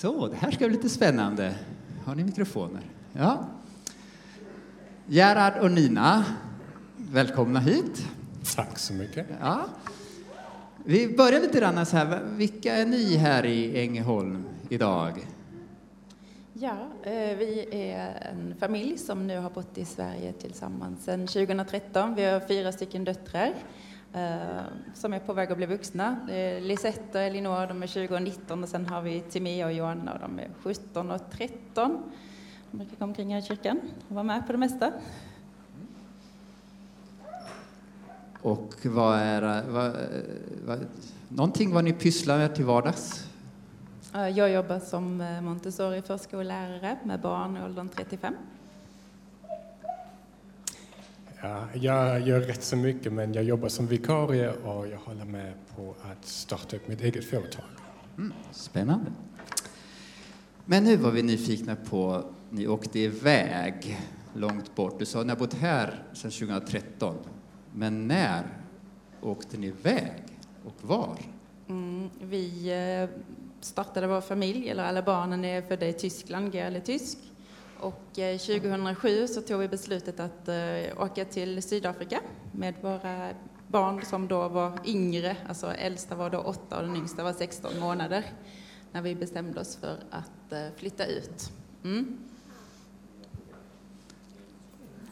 Så, det här ska bli lite spännande. Har ni mikrofoner? Ja. Gerhard och Nina, välkomna hit. Tack så mycket. Ja. Vi börjar lite grann så här. Vilka är ni här i Ängelholm idag? Ja, eh, vi är en familj som nu har bott i Sverige tillsammans sedan 2013. Vi har fyra stycken döttrar som är på väg att bli vuxna. Lisette och Elinor, de är 20 och 19 och sen har vi Timea och Johanna och de är 17 och 13. De brukar komma omkring här i kyrkan och vara med på det mesta. Och vad är vad, vad, någonting vad ni pysslar med till vardags? Jag jobbar som eh, Montessori förskollärare med barn i åldern 35. Ja, jag gör rätt så mycket, men jag jobbar som vikarie och jag håller med på att starta upp mitt eget företag. Mm, spännande. Men nu var vi nyfikna på, ni åkte iväg långt bort. Du sa att ni har bott här sedan 2013. Men när åkte ni iväg och var? Mm, vi eh, startade vår familj, eller alla barnen är födda i Tyskland, Gerl är tysk. Och 2007 eh, så tog vi beslutet att eh, åka till Sydafrika med våra barn som då var yngre, alltså äldsta var då åtta och den yngsta var 16 månader, när vi bestämde oss för att flytta ut. Mm.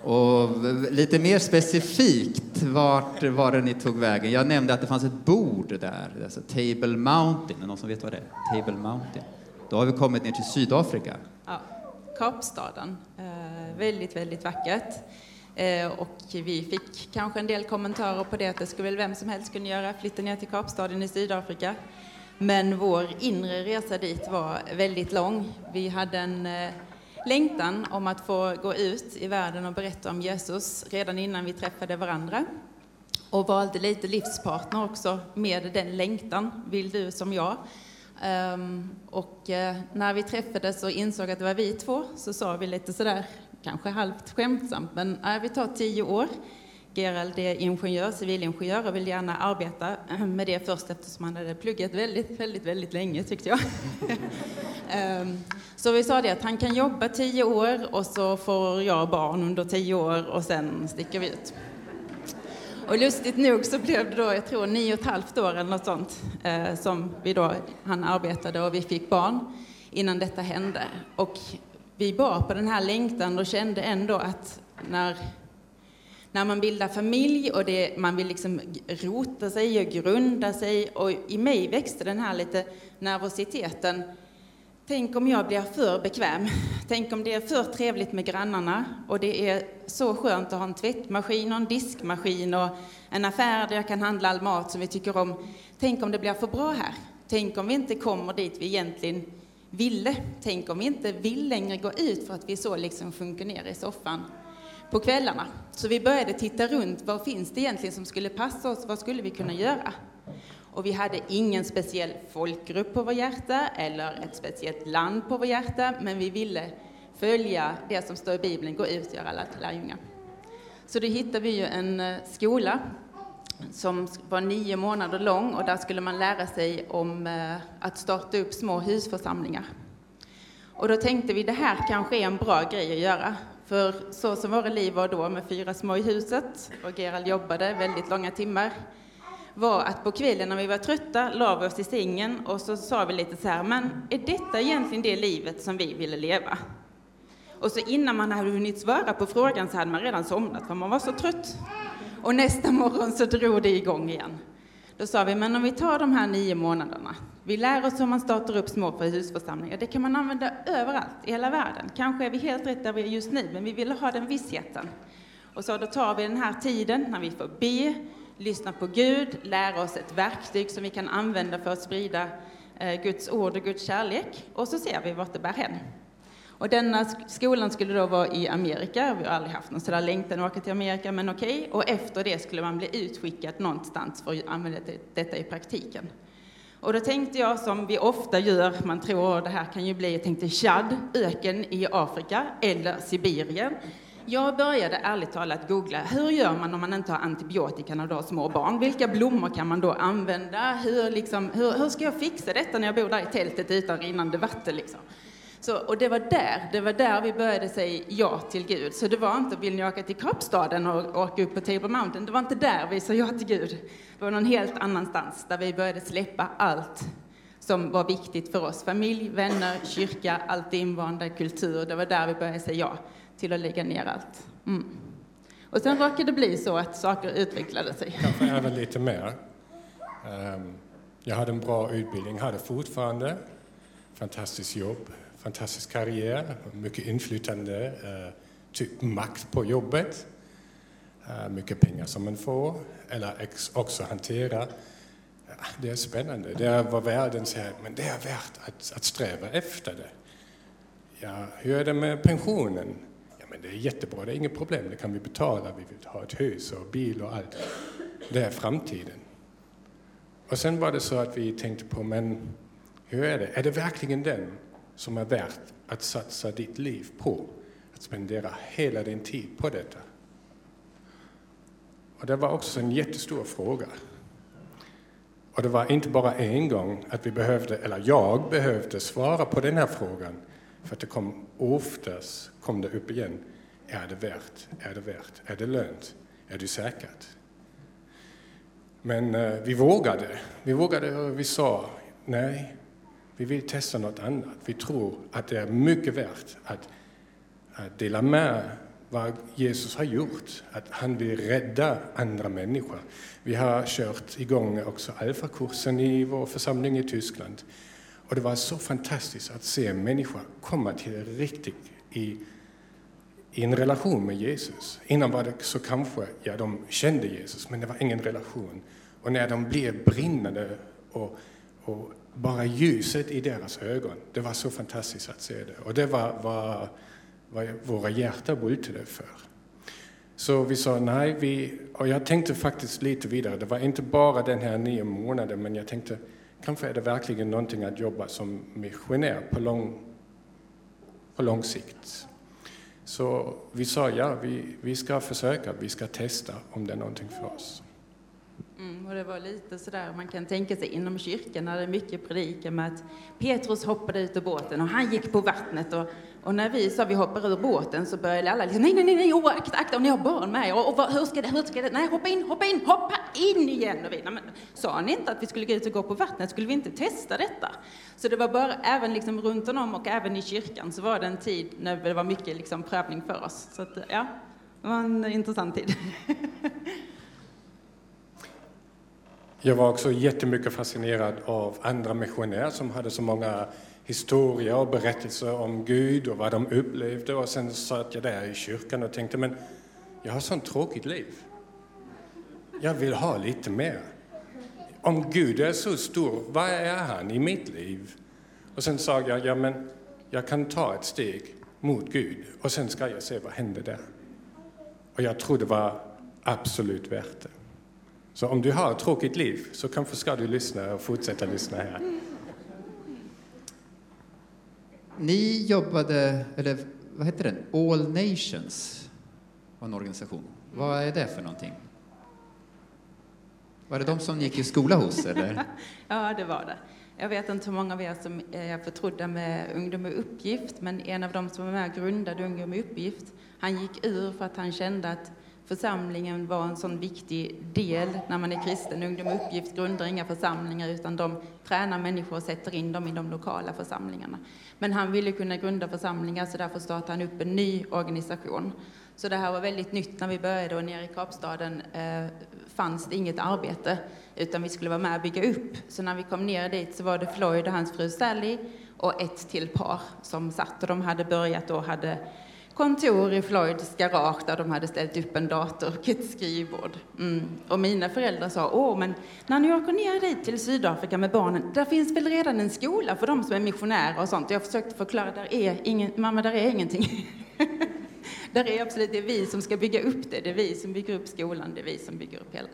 Och lite mer specifikt, vart var det ni tog vägen? Jag nämnde att det fanns ett bord där, alltså Table Mountain. Är någon som vet vad det är? Table Mountain. Då har vi kommit ner till Sydafrika. Ja, Kapstaden. Eh, väldigt, väldigt vackert. Eh, och vi fick kanske en del kommentarer på det att det skulle väl vem som helst kunna göra, flytta ner till Kapstaden i Sydafrika. Men vår inre resa dit var väldigt lång. Vi hade en eh, längtan om att få gå ut i världen och berätta om Jesus redan innan vi träffade varandra. Och valde lite livspartner också med den längtan, vill du som jag. Um, och uh, när vi träffades och insåg att det var vi två så sa vi lite sådär, kanske halvt skämtsamt, men uh, vi tar tio år. Gerald är ingenjör, civilingenjör och vill gärna arbeta ehm, med det först eftersom han hade pluggat väldigt, väldigt, väldigt länge tyckte jag. um, Så vi sa det att han kan jobba tio år och så får jag barn under tio år och sen sticker vi ut. Och lustigt nog så blev det då, jag tror nio och ett halvt år eller något sånt, eh, som vi då, han arbetade och vi fick barn innan detta hände. Och vi bar på den här längtan och kände ändå att när, när man bildar familj och det, man vill liksom rota sig och grunda sig och i mig växte den här lite nervositeten Tänk om jag blir för bekväm. Tänk om det är för trevligt med grannarna och det är så skönt att ha en tvättmaskin och en diskmaskin och en affär där jag kan handla all mat som vi tycker om. Tänk om det blir för bra här. Tänk om vi inte kommer dit vi egentligen ville. Tänk om vi inte vill längre gå ut för att vi så liksom sjunker ner i soffan på kvällarna. Så vi började titta runt. Vad finns det egentligen som skulle passa oss? Vad skulle vi kunna göra? Och vi hade ingen speciell folkgrupp på vårt hjärta eller ett speciellt land på vårt hjärta, men vi ville följa det som står i Bibeln, gå ut och göra alla till lärjungar. Så då hittade vi ju en eh, skola som var nio månader lång och där skulle man lära sig om eh, att starta upp små husförsamlingar. Och då tänkte vi det här kanske är en bra grej att göra. För så som våra liv var då med fyra små i huset och Gerald jobbade väldigt långa timmar var att på kvällen när vi var trötta la vi oss i sängen och så sa vi lite så här, men är detta egentligen det livet som vi ville leva? Och så innan man hade hunnit svara på frågan så hade man redan somnat för man var så trött. Och nästa morgon så drog det igång igen. Då sa vi, men om vi tar de här nio månaderna, vi lär oss hur man startar upp små husförsamlingar, det kan man använda överallt i hela världen. Kanske är vi helt rätt där vi är just nu, men vi ville ha den vissheten. Och så då tar vi den här tiden när vi får be, lyssna på Gud, lära oss ett verktyg som vi kan använda för att sprida eh, Guds ord och Guds kärlek. Och så ser vi vart det bär hän. Och denna skolan skulle då vara i Amerika. Vi har aldrig haft någon sådär längtan att åka till Amerika, men okej. Okay. Och efter det skulle man bli utskickad någonstans för att använda detta i praktiken. Och då tänkte jag, som vi ofta gör, man tror det här kan ju bli, jag tänkte Chad, öken i Afrika, eller Sibirien, jag började ärligt talat googla, hur gör man om man inte har antibiotika när du har små barn? Vilka blommor kan man då använda? Hur, liksom, hur, hur ska jag fixa detta när jag bor där i tältet utan rinnande vatten? Liksom? Så, och det var där, det var där vi började säga ja till Gud. Så det var inte, vill ni åka till Kapstaden och åka upp på Table Mountain? Det var inte där vi sa ja till Gud. Det var någon helt annanstans, där vi började släppa allt som var viktigt för oss. Familj, vänner, kyrka, allt invanda, kultur. Det var där vi började säga ja till att lägga ner allt. Mm. Och sen råkade det bli så att saker utvecklade sig. Kanske även lite mer. Ehm, jag hade en bra utbildning, hade fortfarande fantastiskt jobb, fantastisk karriär, mycket inflytande, eh, typ makt på jobbet, eh, mycket pengar som man får, eller också hantera. Det är spännande. Det är vad världen säger, men det är värt att, att sträva efter det. Ja, hur är det med pensionen? Men det är jättebra, det är inget problem, det kan vi betala. Vi vill ha ett hus och bil och allt. Det är framtiden. Och sen var det så att vi tänkte på, men hur är det? Är det verkligen den som är värt att satsa ditt liv på? Att spendera hela din tid på detta? Och det var också en jättestor fråga. Och det var inte bara en gång att vi behövde, eller jag behövde svara på den här frågan. För att det kom oftast kom det upp igen. Är det värt? Är det värt? Är det lönt? Är det säkert? Men eh, vi vågade. Vi vågade och vi sa nej, vi vill testa något annat. Vi tror att det är mycket värt att, att dela med vad Jesus har gjort, att han vill rädda andra människor. Vi har kört igång också alfakursen i vår församling i Tyskland. Och det var så fantastiskt att se en människa komma till riktigt i, i en relation med Jesus. Innan var det så kanske, ja de kände Jesus, men det var ingen relation. Och när de blev brinnande och, och bara ljuset i deras ögon, det var så fantastiskt att se det. Och det var, var vad våra hjärtan bultade för. Så vi sa nej, vi, och jag tänkte faktiskt lite vidare. Det var inte bara den här nio månaden, men jag tänkte kanske är det verkligen någonting att jobba som missionär på lång, på lång sikt. Så vi sa ja, vi, vi ska försöka, vi ska testa om det är någonting för oss. Mm, och det var lite sådär man kan tänka sig inom kyrkan när det är mycket predikan med att Petrus hoppade ut ur båten och han gick på vattnet och och när vi sa vi hoppar ur båten så började alla liksom, nej, nej, nej, oh, akta, akta, om ni har barn med och, och hur ska det, hur ska det, nej, hoppa in, hoppa in, hoppa in igen. Och vi, nej, men, sa ni inte att vi skulle gå ut och gå på vattnet, skulle vi inte testa detta? Så det var bara, även liksom runt om och även i kyrkan så var det en tid när det var mycket liksom prövning för oss. Så att, ja, det var en intressant tid. Jag var också jättemycket fascinerad av andra missionärer som hade så många historia och berättelser om Gud och vad de upplevde. Och sen satt jag där i kyrkan och tänkte, men jag har sånt tråkigt liv. Jag vill ha lite mer. Om Gud är så stor, vad är han i mitt liv? Och sen sa jag, ja men jag kan ta ett steg mot Gud och sen ska jag se vad händer där. Och jag tror det var absolut värt det. Så om du har ett tråkigt liv så kanske ska du lyssna och fortsätta lyssna här. Ni jobbade, eller vad heter den? All Nations var en organisation. Vad är det för någonting? Var det de som ni gick i skola hos, eller? ja, det var det. Jag vet inte hur många av er som är förtrodda med Ungdom med uppgift, men en av dem som var med och grundade Ungdom med uppgift, han gick ur för att han kände att församlingen var en sån viktig del när man är kristen. Ungdom uppgift grundar inga församlingar utan de tränar människor och sätter in dem i de lokala församlingarna. Men han ville kunna grunda församlingar så därför startade han upp en ny organisation. Så det här var väldigt nytt när vi började och nere i Kapstaden eh, fanns det inget arbete utan vi skulle vara med och bygga upp. Så när vi kom ner dit så var det Floyd och hans fru Sally och ett till par som satt och de hade börjat och hade kontor i Floyds garage där de hade ställt upp en dator och ett skrivbord. Mm. Och mina föräldrar sa, åh, men när ni åker ner dit till Sydafrika med barnen, där finns väl redan en skola för de som är missionärer och sånt. Jag försökte förklara, där är ingen, mamma, där är ingenting. där är absolut, det är vi som ska bygga upp det, det är vi som bygger upp skolan, det är vi som bygger upp hela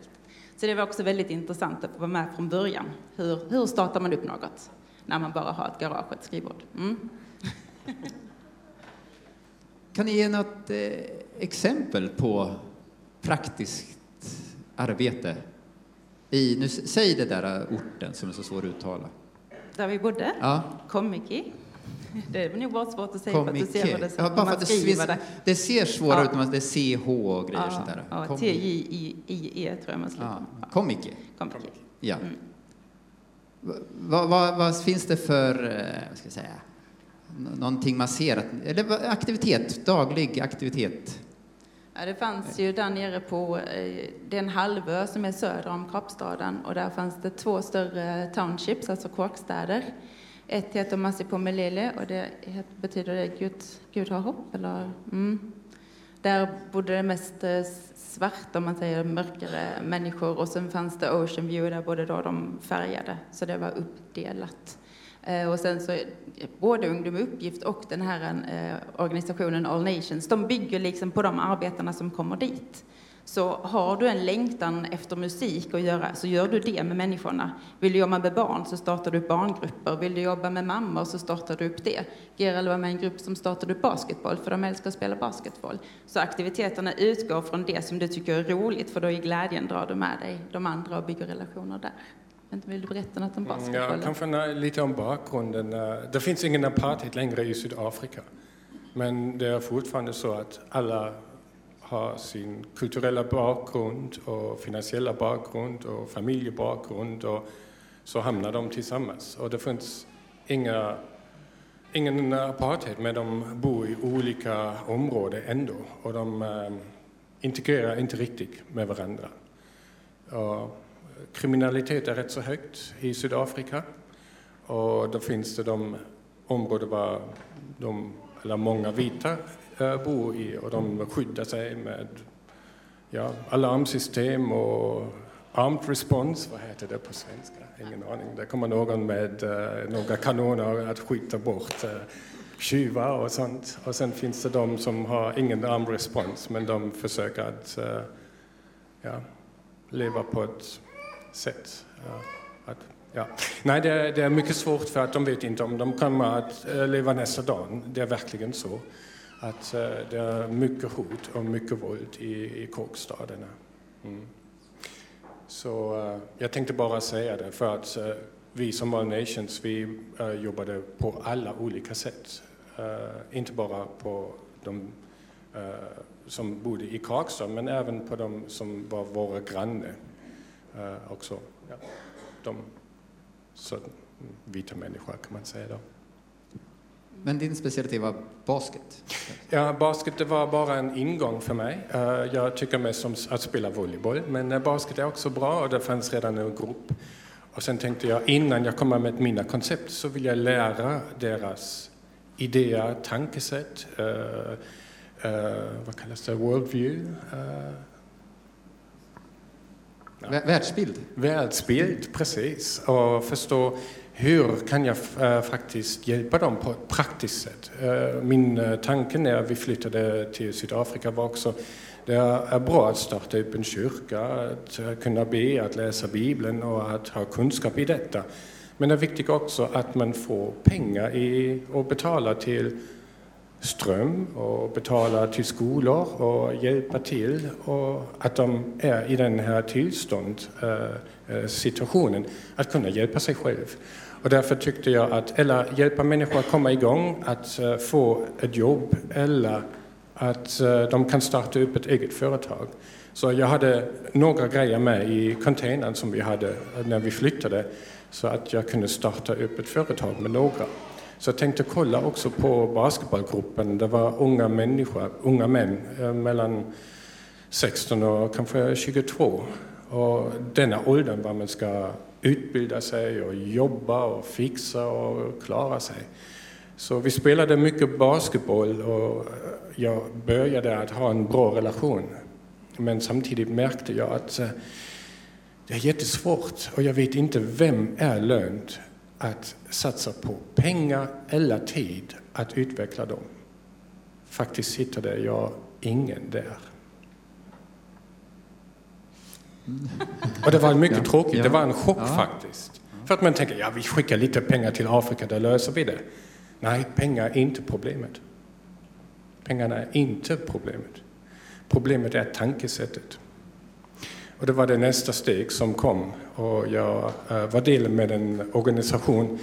Så det var också väldigt intressant att få vara med från början. Hur, hur startar man upp något när man bara har ett garage och ett skrivbord? Mm. kan ni ge något eh, exempel på praktiskt arbete? I, nu, säg det där orten som är så svår att uttala. Där vi bodde? Ja. Komiki. Det är nog bara svårt att säga för att du ser vad det, ja, bara för att det, skriver det. det ser svårare Ja. ut när man det är CH och grejer Ja, sånt där. ja, T-J-I-E tror jag man slutar ja. Komiki. Komiki. Ja. Mm. Vad, vad, vad finns det för, eh, vad ska jag säga, någonting man ser, eller aktivitet, daglig aktivitet? Ja, det fanns ju där nere på eh, den halvö som är söder om Kapstaden och där fanns det två större townships, alltså kåkstäder. Ett heter Masipomelele och det betyder det Gud, Gud har hopp eller? Mm. Där bodde det mest eh, svarta, om man säger mörkare människor och sen fanns det Ocean View där bodde då de färgade, så det var uppdelat. Eh, och sen så, både Ungdom uppgift och den här eh, organisationen All Nations, de bygger liksom på de arbetarna som kommer dit. Så har du en längtan efter musik att göra, så gör du det med människorna. Vill du jobba med barn så startar du upp barngrupper. Vill du jobba med mammor så startar du upp det. Gerald var med i en grupp som startade upp basketboll, för de älskar att spela basketboll. Så aktiviteterna utgår från det som du tycker är roligt, för då i glädjen drar du med dig de andra och bygger relationer där. Vänta, Vill du berätta något om Mm, basketbollen? Ja, kanske nå- lite om bakgrunden. Eh, Det finns ingen apartheid längre i Sydafrika. Men det är fortfarande så att alla har sin kulturella bakgrund och finansiella bakgrund och familjebakgrund och så hamnar de tillsammans. Och det finns inga, ingen apartheid men de bor i olika områden ändå och de eh, integrerar inte riktigt med varandra. Och kriminalitet är rätt så högt i Sydafrika. Och då finns det de områden där de, eller många vita eh, bor i och de skyddar sig med ja, alarmsystem och armed response, vad heter det på svenska? Ingen aning. Det kommer någon med eh, några kanoner att skjuta bort eh, tjuvar och sånt. Och sen finns det de som har ingen armed response men de försöker att ja, leva på ett sätt. Att, ja. Nej, det är, det är mycket svårt för att de vet inte om de kommer att eh, leva nästa dag. Det är verkligen så. Att eh, det är mycket hot och mycket våld i, i kåkstäderna. Mm. Så eh, jag tänkte bara säga det för att vi som All Nations, vi jobbade på alla olika sätt. Inte bara på de som bodde i Kakstad, men även på de som var våra grannar eh, också. Ja, de så, vita människor kan man säga då. Men din specialitet var basket? Ja, basket det var bara en ingång för mig. Eh, Jag tycker mest om att spela volleyboll, men eh, basket är också bra och det fanns redan en grupp. Och sen tänkte jag innan jag kommer med mina koncept så vill jag lära deras idéer, tankesätt, eh, eh, vad kallas det, worldview, eh, Världsbild? världsbild, precis. Och förstå hur kan jag eh, faktiskt hjälpa dem på ett praktiskt sätt. Eh, min eh, tanke när vi flyttade till Sydafrika var också det är bra att starta upp en kyrka, att kunna be, att läsa Bibeln och att ha kunskap i detta. Men det är viktigt också att man får pengar i, och betala till ström och betala till skolor och hjälpa till och att de är i den här tillstånd, eh, eh, situationen, att kunna hjälpa sig själv. Och därför tyckte jag att, eller hjälpa människor att komma igång, att eh, få ett jobb eller att eh, de kan starta upp ett eget företag. Så jag hade några grejer med i containern som vi hade eh, när vi flyttade så att jag kunde starta upp ett företag med några. Så jag tänkte kolla också på basketbollgruppen. Det var unga människor, unga män eh, mellan 16 och kanske 22. Och denna åldern var man ska utbilda sig och jobba och fixa och klara sig. Så vi spelade mycket basketboll och jag började att ha en bra relation. Men samtidigt märkte jag att eh, det är jättesvårt och jag vet inte vem är lönt att satsa på pengar eller tid att utveckla dem. Faktiskt hittade jag ingen där. Och det var mycket tråkigt, det var en chock faktiskt. För att man tänker, ja vi skickar lite pengar till Afrika, där löser vi det. Nej, pengar är inte problemet. Pengarna är inte problemet. Problemet är tankesättet. Och det var det nästa steg som kom. Och jag eh, var del med en organisation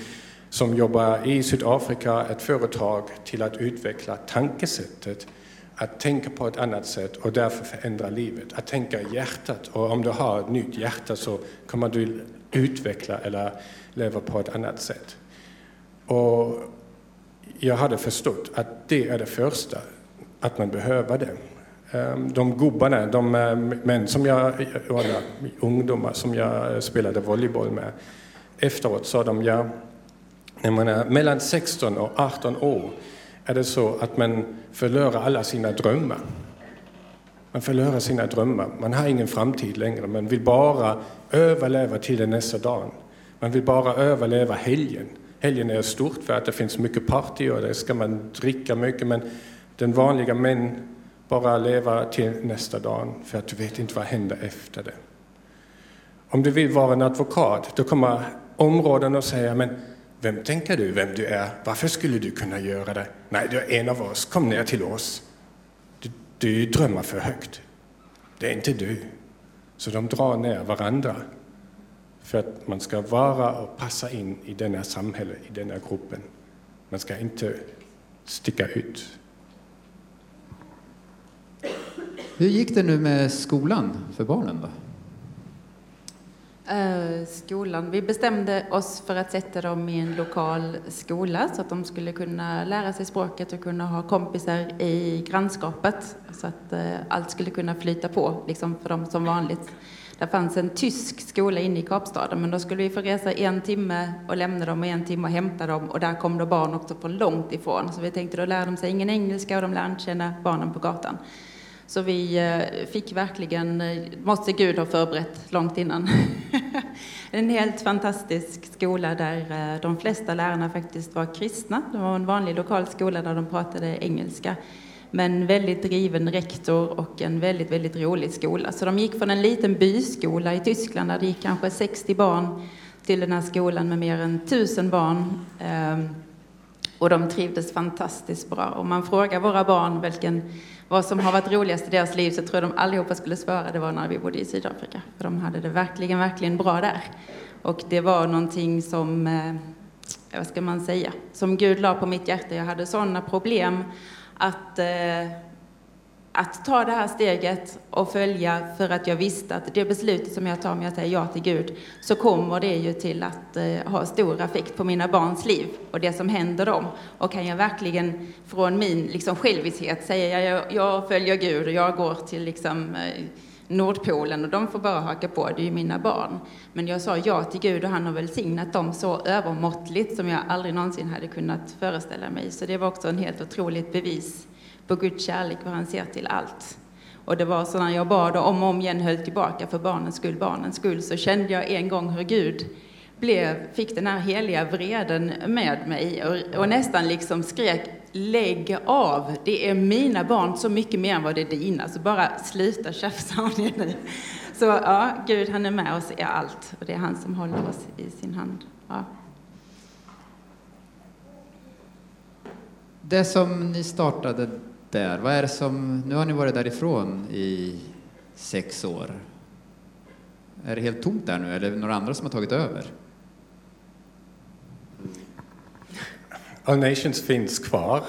som jobbar i Sydafrika, ett företag till att utveckla tankesättet att tänka på ett annat sätt och därför förändra livet. Att tänka hjärtat och om du har ett nytt hjärta så kommer du utveckla eller leva på ett annat sätt. Och jag hade förstått att det är det första, att man behöver det. Ehm, de gubbarna, de ehm, män som jag, eller ungdomar som jag eh, spelade volleyboll med, efteråt sa de, ja, när man är mellan 16 och 18 år är det så att man förlorar alla sina drömmar. Man förlorar sina drömmar. Man har ingen framtid längre. Man vill bara överleva till den nästa dagen. Man vill bara överleva helgen. Helgen är stort för att det finns mycket party och det ska man dricka mycket. Men den vanliga män bara leva till nästa dag för att du vet inte vad händer efter det. Om du vill vara en advokat, då kommer områden och säga men vem tänker du vem du är? Varför skulle du kunna göra det? Nej, du är en av oss. Kom ner till oss. Du, du drömmer för högt. Det är inte du. Så de drar ner varandra för att man ska vara och passa in i denna samhälle, i denna gruppen. Man ska inte sticka ut. Hur gick det nu med skolan för barnen då? Eh, skolan. Vi bestämde oss för att sätta dem i en lokal skola så att de skulle kunna lära sig språket och kunna ha kompisar i grannskapet så att eh, allt skulle kunna flyta på liksom för dem som vanligt. Det fanns en tysk skola inne i Kapstaden men då skulle vi få resa en timme och lämna dem och en timme och hämta dem och där kom då barn också från långt ifrån. Så vi tänkte då lär de sig ingen engelska och de lär inte känna barnen på gatan. Så vi eh, fick verkligen, eh, måste Gud ha förberett långt innan. en helt fantastisk skola där eh, de flesta lärarna faktiskt var kristna. Det var en vanlig lokal skola där de pratade engelska. Men väldigt driven rektor och en väldigt, väldigt rolig skola. Så de gick från en liten byskola i Tyskland där det gick kanske 60 barn till den här skolan med mer än 1000 barn. Ehm, och de trivdes fantastiskt bra. Om man frågar våra barn vilken vad som har varit roligast i deras liv så tror jag de allihopa skulle svara det var när vi bodde i Sydafrika. För de hade det verkligen, verkligen bra där. Och det var någonting som, eh, vad ska man säga, som Gud la på mitt hjärta. Jag hade sådana problem att eh, att ta det här steget och följa för att jag visste att det beslutet som jag tar om jag säger ja till Gud så kommer det ju till att eh, ha stor effekt på mina barns liv och det som händer dem. Och kan jag verkligen från min liksom, själviskhet säga jag, jag följer Gud och jag går till liksom, eh, Nordpolen och de får bara haka på, det är ju mina barn. Men jag sa ja till Gud och han har välsignat dem så övermåttligt som jag aldrig någonsin hade kunnat föreställa mig. Så det var också en helt otroligt bevis på Guds kärlek hur han ser till allt. Och det var så när jag bad och om och om igen höll tillbaka för barnens skull, barnens skull, så kände jag en gång hur Gud blev, fick den här heliga vreden med mig och, och, nästan liksom skrek lägg av, det är mina barn så mycket mer än vad det är dina, så bara sluta tjafsa om det nu. Så ja, Gud han är med oss i allt och det är han som håller oss i sin hand. Ja. Det som ni startade där? Vad är det som, nu har ni varit därifrån i sex år. Är det helt tomt där nu, eller är det några andra som har tagit över? All Nations finns kvar.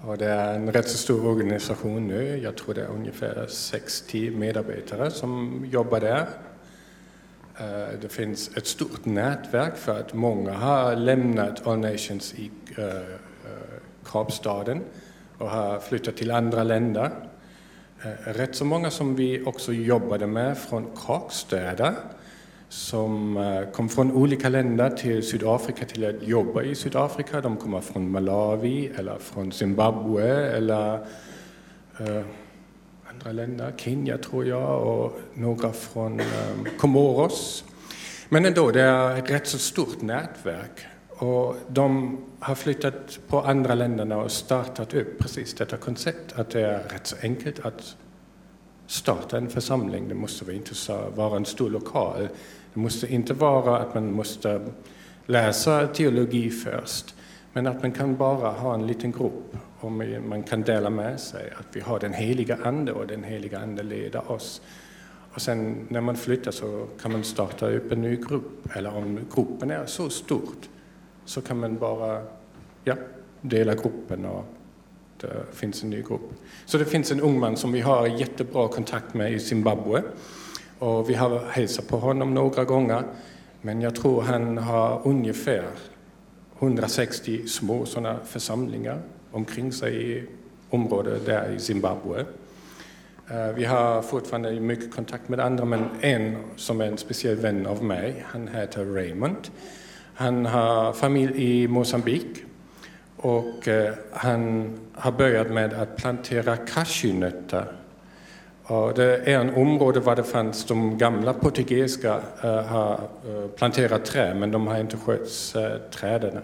Och det är en rätt så stor organisation nu. Jag tror det är ungefär 60 medarbetare som jobbar där. Eh, det finns ett stort nätverk för att många har lämnat All Nations i eh, eh, Kapstaden och har flyttat till andra länder. Eh, rätt så många som vi också jobbade med från Kakstäder som eh, kom från olika länder till Sydafrika till att jobba i Sydafrika. De kommer från Malawi eller från Zimbabwe eller eh, andra länder, Kenya tror jag och några från eh, Comoros. Men ändå, det är ett rätt så stort nätverk och de har flyttat på andra länderna och startat upp precis detta koncept, att det är rätt så enkelt att starta en församling. Det måste inte vara en stor lokal. Det måste inte vara att man måste läsa teologi först. Men att man kan bara ha en liten grupp och man kan dela med sig. Att vi har den heliga Ande och den heliga Ande leder oss. Och sen när man flyttar så kan man starta upp en ny grupp. Eller om gruppen är så stort så kan man bara ja, dela gruppen och det finns en ny grupp. Så det finns en ung man som vi har jättebra kontakt med i Zimbabwe. Och vi har hälsat på honom några gånger. Men jag tror han har ungefär 160 små sådana församlingar omkring sig i området där i Zimbabwe. Eh, vi har fortfarande mycket kontakt med andra, men en som är en speciell vän av mig, han heter Raymond. Han har familj i Mosambik och eh, han har börjat med att plantera cashewnötter. Och det är en område där det fanns de gamla portugisiska uh, har eh, planterat träd, men de har inte skött träden.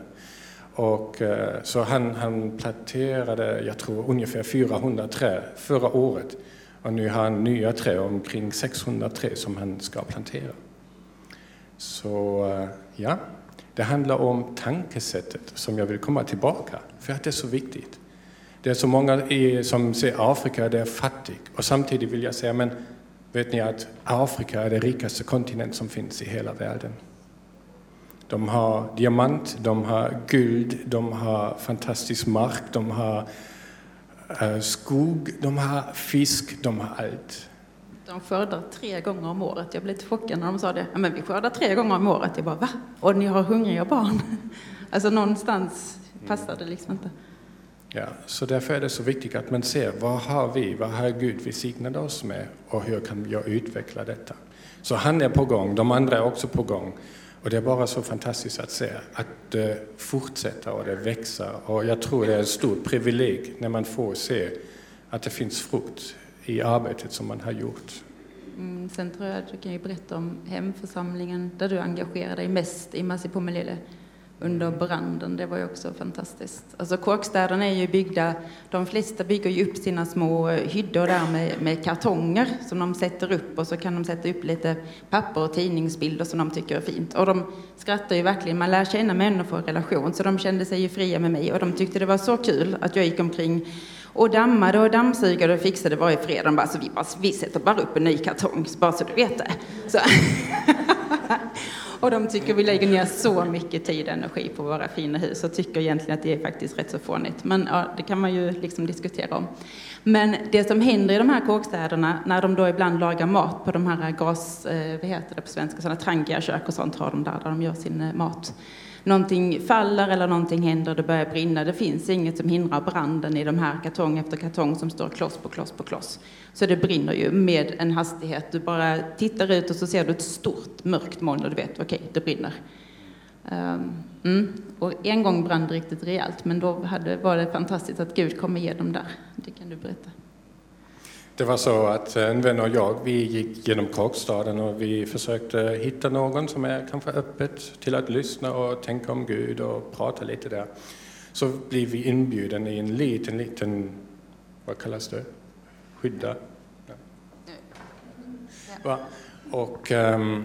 Och, så han, han planterade, jag tror, ungefär 400 träd förra året. Och nu har han nya träd, omkring 600 träd som han ska plantera. Så ja, det handlar om tankesättet som jag vill komma tillbaka, för att det är så viktigt. Det är så många som ser Afrika, det är fattigt. Och samtidigt vill jag säga, men vet ni att Afrika är den rikaste kontinent som finns i hela världen. De har diamant, de har guld, de har fantastisk mark, de har eh, skog, de har fisk, de har allt. De skördar tre gånger om året. Jag blev lite chockad när de sa det. Ja, men vi skördar tre gånger om året. Jag bara, va? Och ni har hungriga barn? Alltså någonstans passar det liksom inte. Ja, så därför är det så viktigt att man ser vad har vi, vad har Gud välsignat oss med och hur kan jag utveckla detta? Så han är på gång, de andra är också på gång. Och det är bara så fantastiskt att se att eh, det fortsätter och det växer. Och jag tror det är ett stort privilegium när man får se att det finns frukt i arbetet som man har gjort. Mm, sen tror jag att du kan ju berätta om hemförsamlingen där du engagerar dig mest i Masipomelele under branden. Det var ju också fantastiskt. Alltså kåkstäderna är ju byggda, de flesta bygger ju upp sina små hyddor där med, med kartonger som de sätter upp och så kan de sätta upp lite papper och tidningsbilder som de tycker är fint. Och de skrattar ju verkligen, man lär känna människor i relation, så de kände sig ju fria med mig och de tyckte det var så kul att jag gick omkring och dammade och dammsugade och fixade varje fredag. De bara, så vi, bara, vi sätter bara upp en ny kartong, bara så du vet det. Så. och de tycker vi lägger ner så mycket tid och energi på våra fina hus och tycker egentligen att det är faktiskt rätt så fånigt. Men ja, det kan man ju liksom diskutera om. Men det som händer i de här kåkstäderna, när de då ibland lagar mat på de här gas, eh, vad heter det på svenska, sådana trangiakök och sånt har de där, där de gör sin eh, mat någonting faller eller någonting händer, det börjar brinna. Det finns inget som hindrar branden i de här kartong efter kartong som står kloss på kloss på kloss. Så det brinner ju med en hastighet. Du bara tittar ut och så ser du ett stort mörkt moln och du vet, okej, okay, det brinner. Ehm, mm. Och en gång brann det riktigt rejält, men då hade, var det fantastiskt att Gud kom igenom där. Det kan du berätta. Det var så att en vän och jag, vi gick genom Kakstaden och vi försökte hitta någon som är kanske öppet till att lyssna och tänka om Gud och prata lite där. Så blev vi inbjuden i en liten, liten, vad kallas det? Skydda? Ja. Och um,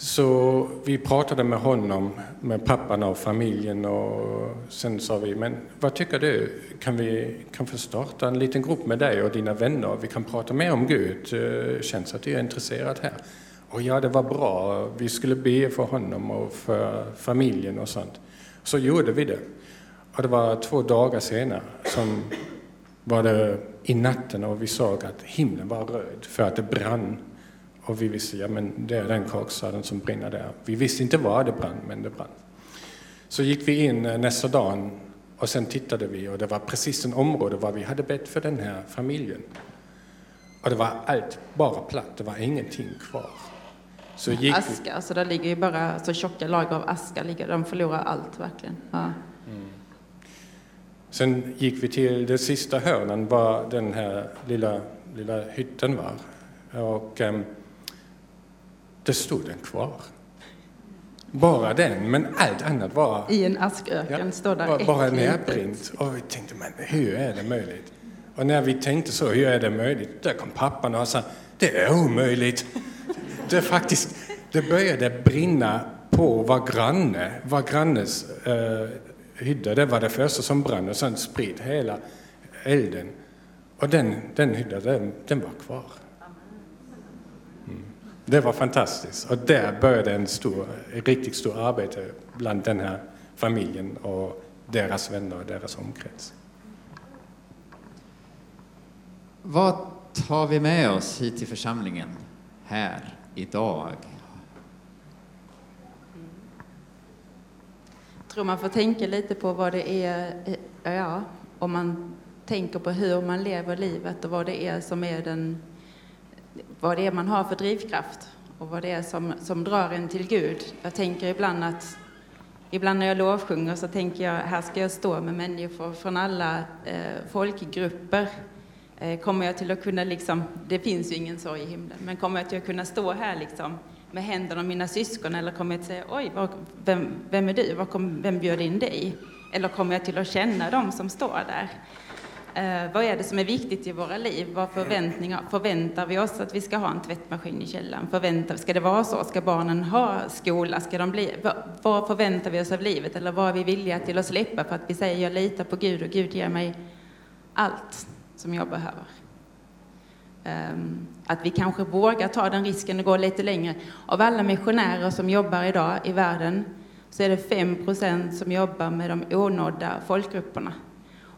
så vi pratade med honom, med pappan och familjen och sen sa vi, men vad tycker du? Kan vi kan få starta en liten grupp med dig och dina vänner? Vi kan prata mer om Gud. Eh, känns att du är intresserad här? Och ja, det var bra. Vi skulle be för honom och för familjen och sånt. Så gjorde vi det. Och det var två dagar senare som var det i natten och vi såg att himlen var röd för att det brann och vi visste, ja men det är den kaksaden som brinner där. Vi visste inte var det brann, men det brann. Så gick vi in eh, nästa dag och sen tittade vi och det var precis en område var vi hade bett för den här familjen. Och det var allt bara platt, det var ingenting kvar. Så gick aska, vi... alltså där ligger ju bara så tjocka lager av aska, ligger, de förlorar allt verkligen. Ja. Mm. Sen gick vi till det sista hörnen, var den här lilla, lilla hytten var. Och, um, det stod den kvar. Bara den, men allt annat var... I en asköken ja, står där var, Bara nedbrint. Och vi tänkte, men hur är det möjligt? Och när vi tänkte så, hur är det möjligt? Där kom pappan och sa, det är omöjligt. Det är faktiskt, det började brinna på var granne, var grannes eh, hydda. Det var det första som brann och sen spred hela elden. Och den, den hyddan, den, den var kvar. Det var fantastiskt. Och där började en stor, ett riktigt stort arbete bland den här familjen och deras vänner och deras omkrets. Vad tar vi med oss hit till församlingen här idag? Jag tror man får tänka lite på vad det är, ja, om man tänker på hur man lever livet och vad det är som är den, vad det är man har för drivkraft och vad det är som, som drar en till Gud. Jag tänker ibland att Ibland när jag lovsjunger så tänker jag, här ska jag stå med människor från alla eh, folkgrupper. Eh, kommer jag till att kunna liksom, det finns ju ingen sorg i himlen, men kommer jag till att kunna stå här liksom med händerna om mina syskon eller kommer jag till att säga, oj, var, vem, vem är du? Var kom, vem bjöd in dig? Eller kommer jag till att känna dem som står där? Eh, vad är det som är viktigt i våra liv? Vad förväntningar, förväntar vi oss att vi ska ha en tvättmaskin i källaren? Förväntar, ska det vara så? Ska barnen ha skola? Ska de bli, vad, vad förväntar vi oss av livet? Eller vad är vi villiga till att släppa för att vi säger jag litar på Gud och Gud ger mig allt som jag behöver? Um, att vi kanske vågar ta den risken och gå lite längre. Av alla missionärer som jobbar idag i världen så är det 5% som jobbar med de onådda folkgrupperna.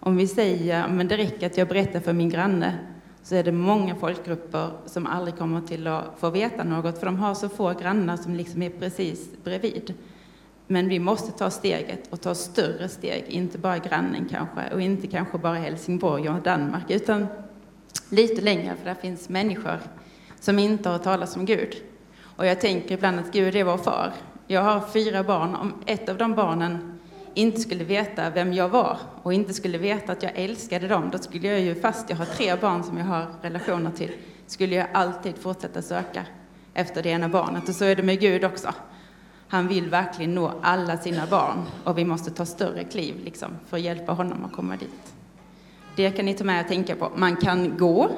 Om vi säger men det räcker att jag berättar för min granne så är det många folkgrupper som aldrig kommer till att få veta något för de har så få grannar som liksom är precis bredvid. Men vi måste ta steget och ta större steg, inte bara grannen kanske och inte kanske bara Helsingborg och Danmark utan lite längre för där finns människor som inte har talat om Gud. Och jag tänker ibland att Gud är vår far. Jag har fyra barn. Om ett av de barnen inte skulle veta vem jag var och inte skulle veta att jag älskade dem, då skulle jag ju, fast jag har tre barn som jag har relationer till, skulle jag alltid fortsätta söka efter det ena barnet. Och så är det med Gud också. Han vill verkligen nå alla sina barn och vi måste ta större kliv liksom, för att hjälpa honom att komma dit. Det kan ni ta med och tänka på. Man kan gå,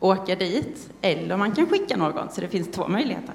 åka dit, eller man kan skicka någon, så det finns två möjligheter.